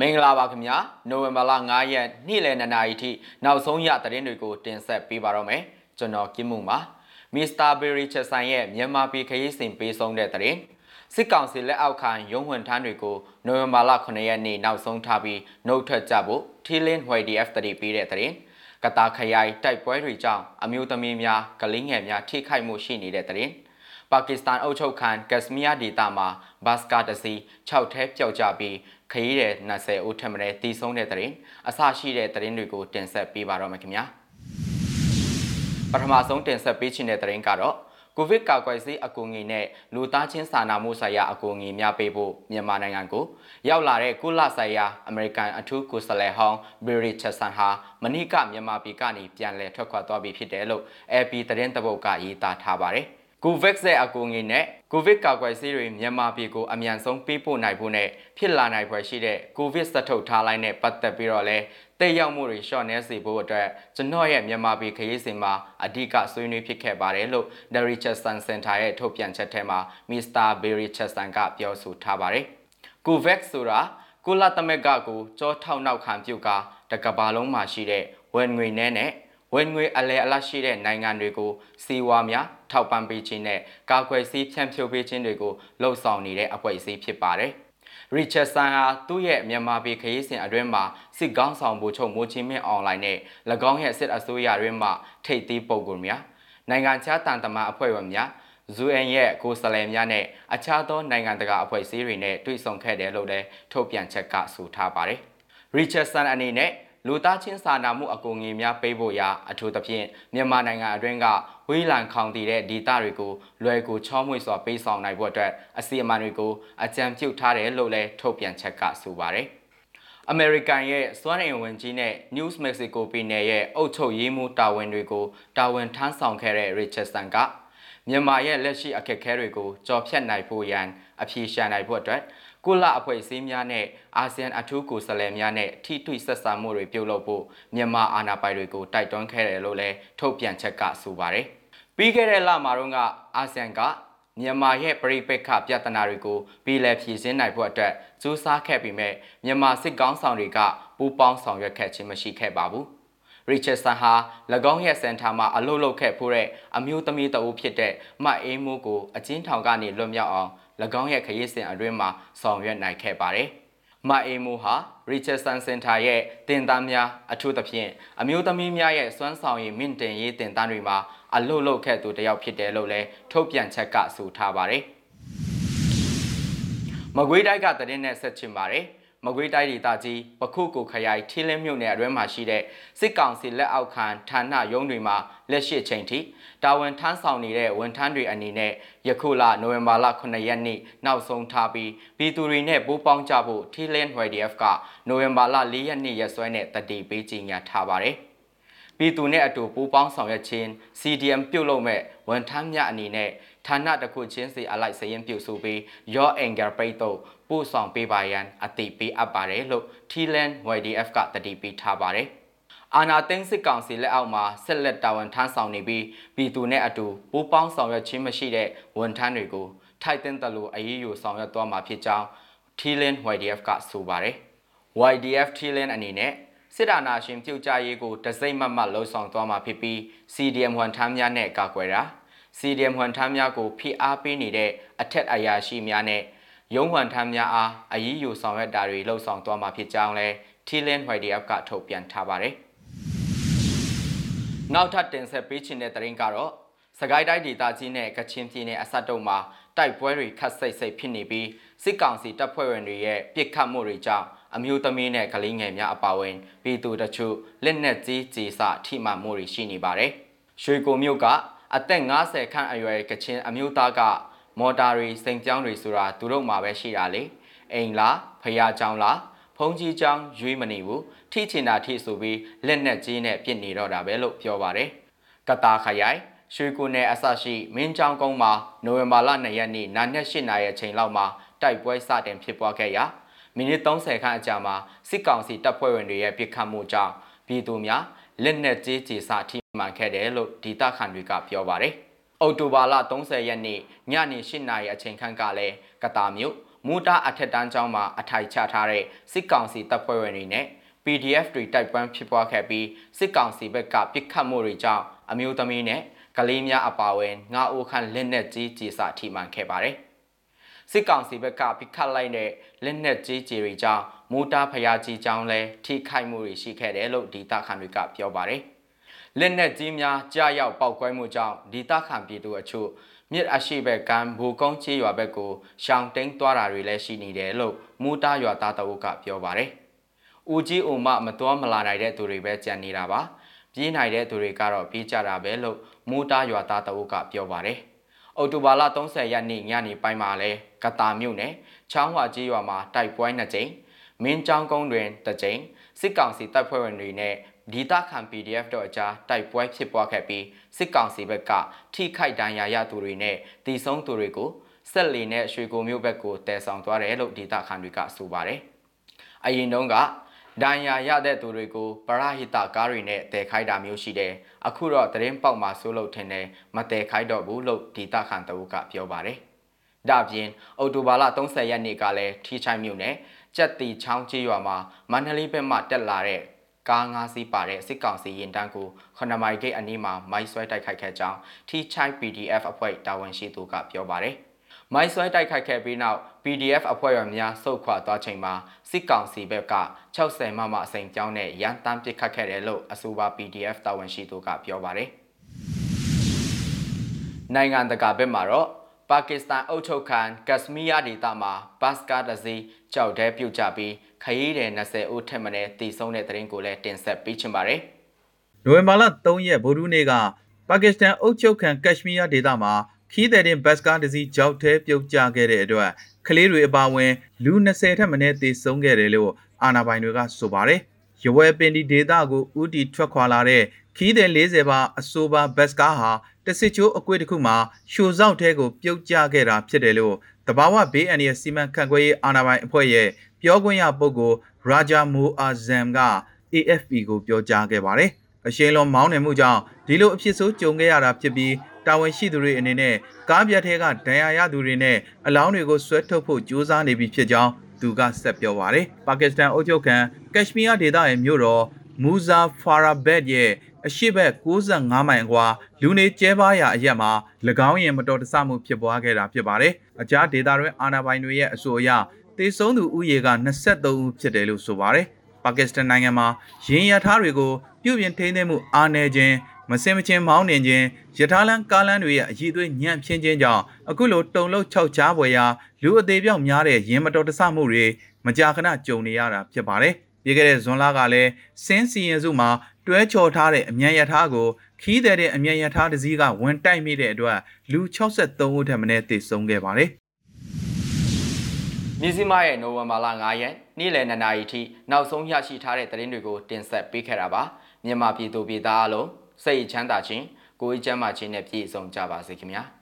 မင်္ဂလာပါခင်ဗျာနိုဝင်ဘာလ9ရက်နေ့လယ်2နာရီထိနောက်ဆုံးရသတင်းတွေကိုတင်ဆက်ပေးပါတော့မယ်ကျွန်တော်ကင်းမှုပါမစ္စတာဘီရီချက်ဆိုင်ရဲ့မြန်မာပြည်ခရီးစဉ်ပေးဆုံးတဲ့သတင်းစစ်ကောင်စီလက်အောက်ခံရုံးဝန်ထမ်းတွေကိုနိုဝင်ဘာလ9ရက်နေ့နောက်ဆုံးထားပြီးနှုတ်ထွက်ကြဖို့ထီလင်းဟွေဒီ F3 ပေးတဲ့သတင်းကတာခရိုင်တိုက်ပွဲတွေကြောင့်အမျိုးသမီးများကလေးငယ်များထိခိုက်မှုရှိနေတဲ့သတင်း ပါကစ္စတန်အုပ်ချုပ်ခံကက်စမီးယားဒေသမှာဘတ်စကာတစီ6ထဲပျောက်ကျပြီးခရီးတဲ့20ဦးထက်မနည်းတည်ဆုံးတဲ့တဲ့ရင်အဆရှိတဲ့တဲ့ရင်တွေကိုတင်ဆက်ပေးပါတော့မယ်ခင်ဗျာပထမဆုံးတင်ဆက်ပေးခြင်းတဲ့တဲ့ရင်ကတော့ကိုဗစ်ကာကွယ်ဆေးအကူအညီနဲ့လူသားချင်းစာနာမှုဆိုင်ရာအကူအညီများပေးဖို့မြန်မာနိုင်ငံကိုရောက်လာတဲ့ကုလဆိုင်ရာအမေရိကန်အထူးကိုယ်စားလှယ်ဟောင်းဘီရီချက်ဆန်ဟာမနိကမြန်မာပြည်ကနေပြန်လည်ထွက်ခွာသွားပြီဖြစ်တယ်လို့ AP သတင်းတပုတ်ကရေးသားထားပါတယ်။ ကိုဗက်ရဲ့အကူအငင်းနဲ့ကိုဗစ်ကာကွယ်ဆေးတွေမြန်မာပြည်ကိုအမြန်ဆုံးပေးပို့နိုင်ဖို့နဲ့ဖြစ်လာနိုင်ဖွယ်ရှိတဲ့ကိုဗစ်စထုတ်ထားလိုက်တဲ့ပတ်သက်ပြီးတော့လဲတဲ့ရောက်မှုတွေရှော့နေစေဖို့အတွက်ကျွန်တော်ရဲ့မြန်မာပြည်ခရီးစဉ်မှာအဓိကဆွေးနွေးဖြစ်ခဲ့ပါတယ်လို့ The Richardson Center ရဲ့ထုတ်ပြန်ချက်ထဲမှာ Mr. Barry Richardson ကပြောဆိုထားပါတယ်။ COVAX ဆိုတာကုလသမဂ္ဂကိုကြောထောက်နောက်ခံပြုကာတကဘာလုံးမှာရှိတဲ့ဝန်ငွေနဲ့နဲ့ ဝင်ငွေအလဲအလတ်ရှိတဲ့နိုင်ငံတွေကိုစီဝါများထောက်ပံ့ပေးခြင်းနဲ့ကာကွယ်ဆေးဖြန့်ဖြူးပေးခြင်းတွေကိုလှုံ့ဆော်နေတဲ့အဖွဲ့အစည်းဖြစ်ပါတယ်။ Richardson ဟာသူ့ရဲ့မြန်မာပြည်ခရီးစဉ်အတွင်းမှာစစ်ကောင်းဆောင်ဗိုလ်ချုပ်မိုးချင်းမင်းအွန်လိုင်းနဲ့၎င်းရဲ့စစ်အစိုးရတွင်မှထိပ်သီးပုဂ္ဂိုလ်များနိုင်ငံခြားတန်တမန်အဖွဲ့ဝင်များ ZUN ရဲ့ကိုယ်စားလှယ်များနဲ့အခြားသောနိုင်ငံတကာအဖွဲ့အစည်းတွေနဲ့တွေ့ဆုံခဲ့တယ်လို့လည်းထုတ်ပြန်ချက်ကဆိုထားပါတယ်။ Richardson အနေနဲ့ လူသားချင်းစာနာမှုအကူအညီများပေးဖို့ရာအထူးသဖြင့်မြန်မာနိုင်ငံအတွင်းကဝေးလံခေါင်တည်တဲ့ဒေသတွေကိုလွယ်ကူချောမွေ့စွာပေးဆောင်နိုင်ဖို့အတွက်အစီအမံတွေကိုအကြံပြုထားတယ်လို့လည်းထုတ်ပြန်ချက်ကဆိုပါတယ်။အမေရိကန်ရဲ့စွမ်းအင်ဝန်ကြီးနဲ့ News Mexico ပြည်နယ်ရဲ့အုပ်ချုပ်ရေးမှူးတာဝန်တွေကိုတာဝန်ထမ်းဆောင်ခဲ့တဲ့ Richardson ကမြန်မာရဲ့လက်ရှိအခက်အခဲတွေကိုကြော်ဖြတ်နိုင်ဖို့ရန်အပြေရှာနိုင်ဖို့အတွက် ကုလအဖွဲ့အစည်းများနဲ့အာဆီယံအထူးကိုယ်စားလှယ်များနဲ့ထိထွေဆက်ဆံမှုတွေပြုလုပ်ဖို့မြန်မာအာဏာပိုင်တွေကိုတိုက်တွန်းခဲ့တယ်လို့လည်းထုတ်ပြန်ချက်ကဆိုပါတယ်။ပြီးခဲ့တဲ့လမှာတော့ကအာဆီယံကမြန်မာရဲ့ပြည်ပခပြဿနာတွေကိုပြည်လည်ဖြေရှင်းနိုင်ဖို့အတွက်စူးစမ်းခဲ့ပေမဲ့မြန်မာစစ်ကောင်းဆောင်တွေကပူးပေါင်းဆောင်ရွက်ခဲ့ခြင်းမရှိခဲ့ပါဘူး။ Richardson ဟာ၎င်းရဲ့စင်တာမှာအလုပ်လုပ်ခဲ့ဖို့တဲ့အမျိုးသမီးတအုပ်ဖြစ်တဲ့မတ်အေးမိုးကိုအချင်းထောင်ကနေလွတ်မြောက်အောင်၎င်းရဲ့ခရီးစဉ်အတွင်းမှာဆောင်ရွက်နိုင်ခဲ့ပါတယ်။မအေမူဟာ Richardson Center ရဲ့တင်တန်းများအထူးသဖြင့်အမျိုးသမီးများရဲ့စွမ်းဆောင်ရည်မြင့်တင်ရေးတင်တန်းတွေမှာအလုလုခဲ့သူတယောက်ဖြစ်တယ်လို့လည်းထုတ်ပြန်ချက်ကဆိုထားပါတယ်။မကွေးတိုက်ကတရင်နဲ့ဆက်ချင်ပါတယ်။ မကွေးတိုင်းဒေသကြီးပခုတ်ကိုခရိုင်ထင်းလင်းမြို့နယ်အတွင်းမှာရှိတဲ့စစ်ကောင်စီလက်အောက်ခံဌာနရုံးတွေမှာလက်ရှိချိန်ထိတာဝန်ထမ်းဆောင်နေတဲ့ဝန်ထမ်းတွေအနေနဲ့ယခုလနိုဝင်ဘာလ9ရက်နေ့နောက်ဆုံးထားပြီးပြည်သူတွေနဲ့ပူးပေါင်းကြဖို့ထီလင်း YDF ကနိုဝင်ဘာလ4ရက်နေ့ရက်စွဲနဲ့တတိပေးကြေညာထားပါတယ်ပြည်သူနဲ့အတူပူးပေါင်းဆောင်ရွက်ခြင်း CDM ပြုတ်လုပ်မဲ့ဝန်ထမ်းများအနေနဲ့ ဌာနတစ်ခုချင်းစီအလိုက်စရင်ပြုစုပြီး Your Anger ပိတ်တော့ပို့ဆောင်ပေးပါရန်အသိပေးအပ်ပါတယ်လို့ Thailand YDF ကတတိပေးထားပါတယ်။အာနာသိန်းစစ်ကောင်စီလက်အောက်မှာဆက်လက်တာဝန်ထမ်းဆောင်နေပြီးပြည်သူနဲ့အတူပူးပေါင်းဆောင်ရွက်ခြင်းမရှိတဲ့ဝန်ထမ်းတွေကိုထိုက်တင်တယ်လို့အရေးယူဆောင်ရွက်သွားမှာဖြစ်ကြောင်း Thailand YDF ကဆိုပါတယ်။ YDF Thailand အနေနဲ့စစ်အာဏာရှင်ပြုတ်ကျရေးကိုတစိမ့်မတ်မတ်လှုံ့ဆော်သွားမှာဖြစ်ပြီး CDM ဝန်ထမ်းများနဲ့ကာကွယ်တာ CDM ဝန်ထမ်းများကိုဖိအားပေးနေတဲ့အထက်အရာရှိများနဲ့ရုံးဝန်ထမ်းများအားအရေးယူဆောင်ရွက်တာတွေလှုံ့ဆော်သွားမှာဖြစ်ကြောင်းလည်း Thailand YDF ကထုတ်ပြန်ထားပါတယ်။နောက်ထပ်တင်ဆက်ပေးချင်တဲ့သတင်းကတော့စကိုင်းတိုင်းဒေသကြီးနဲ့ကချင်ပြည်နယ်အစပ်တုံမှာတိုက်ပွဲတွေခတ်စိတ်စိတ်ဖြစ်နေပြီးစစ်ကောင်စီတပ်ဖွဲ့ဝင်တွေရဲ့ပစ်ခတ်မှုတွေကြောင့်အမျိုးသမီးနဲ့ကလေးငယ်များအပါအဝင်ပြည်သူတချို့လက်နက်ကြီးကြီးစထိမှန်မှုတွေရှိနေပါတယ်။ရွှေကိုမြို့က အသက်50ခန့်အရွယ်ကချင်အမျိုးသားကမော်တာတွေစိန်ပြောင်းတွေဆိုတာသူတို့မှာပဲရှိတာလေအိမ်လားဖယားချောင်းလားဖုန်ကြီးချောင်းရွေးမနေဘူးထိချင်တာထိဆိုပြီးလက်နဲ့ကြီးနဲ့ပြစ်နေတော့တာပဲလို့ပြောပါတယ်ကတာခရိုင်ရွှေကူနယ်အစရှိမင်းချောင်းကုန်းမှာနိုဝင်ဘာလ2ရက်နေ့နာနဲ့8နာရီအချိန်လောက်မှာတိုက်ပွဲစတင်ဖြစ်ပွားခဲ့ရာမိနစ်30ခန့်အကြာမှာစစ်ကောင်စီတပ်ဖွဲ့ဝင်တွေရဲ့ပစ်ခတ်မှုကြောင့်ပြည်သူများလက်နက်ကြီးကြီးစထိ မှန်ခဲ့တယ်လို့ဒေသခံတွေကပြောပါတယ်။အော်တိုဘာလ30ရက်နေ့ညနေ8နာရီအချိန်ခန့်ကလည်းကတာမြို့မူတာအထက်တန်းကျောင်းမှာအထိုင်ချထားတဲ့စစ်ကောင်စီတပ်ဖွဲ့ဝင်တွေနဲ့ PDF တွေတိုက်ပွဲဖြစ်ပွားခဲ့ပြီးစစ်ကောင်စီဘက်ကပစ်ခတ်မှုတွေကြောင့်အမျိုးသမီးနဲ့ကလေးများအပါအဝင်ငါးအိုခန့်လက်နက်ကြီးကြီးစာထိမှန်ခဲ့ပါတယ်။စစ်ကောင်စီဘက်ကပစ်ခတ်လိုက်တဲ့လက်နက်ကြီးကြီးတွေကြောင့်မူတာဖျားကြီးကြောင်းလဲထိခိုက်မှုတွေရှိခဲ့တယ်လို့ဒေတာခန်တွေကပြောပါတယ်။ လက်နက်ကြီးများကြားရောက်ပောက်ကွဲမှုကြောင့်ဒေတာခန်ပြည်သူအချို့မြစ်အရှိဘက်ကမ်းဘူကုန်းချေးရွာဘက်ကိုရှောင်တိန်သွားတာတွေလည်းရှိနေတယ်လို့မူတာရွာသားတအုပ်ကပြောပါတယ်။ဦးကြီးအိုမမတော်မလာနိုင်တဲ့သူတွေပဲကြံနေတာပါ။ပြေးနိုင်တဲ့သူတွေကတော့ပြေးကြတာပဲလို့မူတာရွာသားတအုပ်ကပြောပါတယ်။အော်တိုဘာလ30ရက်နေ့ညနေပိုင်းမှာလဲကတာမြို့နယ်ချောင်းဝါကြီးရွာမှာတိုက်ပွဲနှစ်ကြိမ်မင်းချောင်းကုန်းတွင်တစ်ကြိမ်စစ်ကောင်စီတပ်ဖွဲ့ဝင်တွေနဲ့ ဒီတာခံ PDF တို့အကြားတိုက်ပွဲဖြစ်ပွားခဲ့ပြီးစစ်ကောင်စီဘက်ကထိခိုက်ဒဏ်ရာရသူတွေနဲ့တီဆုံးသူတွေကိုဆက်လီနဲ့ရွှေကိုမျိုးဘက်ကိုတည်ဆောင်သွားတယ်လို့ဒီတာခံတွေကဆိုပါတယ်။အရင်တုန်းကဒဏ်ရာရတဲ့သူတွေကိုပရဟိတကားတွေနဲ့တည်ခိုက်တာမျိုးရှိတယ်။အခုတော့သတင်းပေါက်မှာဆိုလို့ထင်တယ်မတည်ခိုက်တော့ဘူးလို့ဒီတာခံတအုပ်ကပြောပါတယ်။ဒါပြင်အော်တိုဘာလ30ရက်နေ့ကလည်းထီချိုင်မြို့နယ်ကြက်တီချောင်းကြီးရွာမှာမန္တလေးဘက်မှတက်လာတဲ့ ကားငါးစီးပါတဲ့စစ်ကောင်စီရင်တန်းကိုခဏမိုင်ဂိတ်အနီးမှာမိုင်းဆွဲတိုက်ခိုက်ခဲ့ကြောင်း T-Chai PDF အဖွဲ့တာဝန်ရှိသူကပြောပါတယ်။မိုင်းဆွဲတိုက်ခိုက်ခဲ့ပြီးနောက် PDF အဖွဲ့ဝင်များစုခွာသွားချိန်မှာစစ်ကောင်စီဘက်က60မမအစိန်ကြောင်းနဲ့ရန်တမ်းပစ်ခတ်ခဲ့တယ်လို့အဆိုပါ PDF တာဝန်ရှိသူကပြောပါတယ်။နိုင်ငံတကာဘက်မှာတော့ ပါကစ္စတန်အုပ်ချုပ်ခံကက်စမီးယားဒေသမှာဘတ်စကာတစီကြောက်တဲပြုတ်ကြပြီးခရီးတဲ့20ဦးထက်မနည်းတည်ဆုံးတဲ့သတင်းကိုလည်းတင်ဆက်ပေးချင်ပါတယ်။နိုဝင်ဘာလ3ရက်ဗိုလ်ထူးနေ့ကပါကစ္စတန်အုပ်ချုပ်ခံကက်ရှမီးယားဒေသမှာခီးတဲ့တင်ဘတ်စကားတစ်စီးကြောက်သေးပြုတ်ကျခဲ့တဲ့အတွက်ကလေးတွေအပါအဝင်လူ20ထက်မနည်းသေဆုံးခဲ့တယ်လို့အာဏာပိုင်တွေကဆိုပါတယ်။ရဝဲပင်ဒီဒေသကိုဥတီထွက်ခွာလာတဲ့ခီးတဲ့40ပါအဆိုပါဘတ်စကားဟာ တစစ်ချိုးအကွေ့တစ်ခုမှာရှိုဆောက်ထဲကိုပြုတ်ကျခဲ့တာဖြစ်တယ်လို့တဘာဝဘေးအန္တရာယ်စီမံခန့်ခွဲရေးအာဏာပိုင်အဖွဲ့ရဲ့ပြောခွင့်ရပုဂ္ဂိုလ်ရာဂျာမိုအာဇမ်က AFP ကိုပြောကြားခဲ့ပါတယ်။အရှိန်လုံးမောင်းနေမှုကြောင့်ဒီလိုအဖြစ်ဆိုးကြုံခဲ့ရတာဖြစ်ပြီးတာဝန်ရှိသူတွေအနေနဲ့ကားပြတ်ထဲကဒဏ်ရာရသူတွေနဲ့အလောင်းတွေကိုဆွဲထုတ်ဖို့ကြိုးစားနေပြီဖြစ်ကြောင်းသူကဆက်ပြောပါတယ်။ပါကစ္စတန်အုပ်ချုပ်ခံကက်ရှမီးယားဒေသရဲ့မြို့တော်မူဇာဖာရာဘက်ရဲ့ အရှိဘက်65မိုင်အကွာလူနေကျဲပါးရာအရက်မှာ၎င်းရင်မတော်တဆမှုဖြစ်ပွားခဲ့တာဖြစ်ပါတယ်။အကြားဒေတာတွင်အာဏာပိုင်တွေရဲ့အဆိုအရသေဆုံးသူဥယေက23ဦးဖြစ်တယ်လို့ဆိုပါတယ်။ပါကစ္စတန်နိုင်ငံမှာရင်းရထားတွေကိုပြုပြင်ထိန်းသိမ်းမှုအားနည်းခြင်းမစင်မချင်းမောင်းနှင်ခြင်းရထားလမ်းကားလမ်းတွေရဲ့အည်သွေးညံ့ဖျင်းခြင်းကြောင့်အခုလိုတုံလုံး၆ချားပွဲရာလူအသေးပြောက်များတဲ့ရင်မတော်တဆမှုတွေမကြာခဏကြုံနေရတာဖြစ်ပါတယ်။ ပြီးခဲ့တဲ့ဇွန်လကလည်းစင်းစီရင်စုမှာတွဲချော်ထားတဲ့အမြန်ရထားကိုခီးတဲ့တဲ့အမြန်ရထားတစ်စီးကဝင်တိုက်မိတဲ့အတွက်လူ63ဦးထက်မနည်းသေဆုံးခဲ့ပါတယ်မြစည်းမရဲ့နိုဝင်ဘာလ9ရက်နေ့လယ်2နာရီထိနောက်ဆုံးရရှိထားတဲ့သတင်းတွေကိုတင်ဆက်ပေးခဲ့တာပါမြန်မာပြည်သူပြည်သားအလုံးစိတ်ချမ်းသာခြင်းကိုယ်ကျန်းမာခြင်းနဲ့ပြည့်စုံကြပါစေခင်ဗျာ။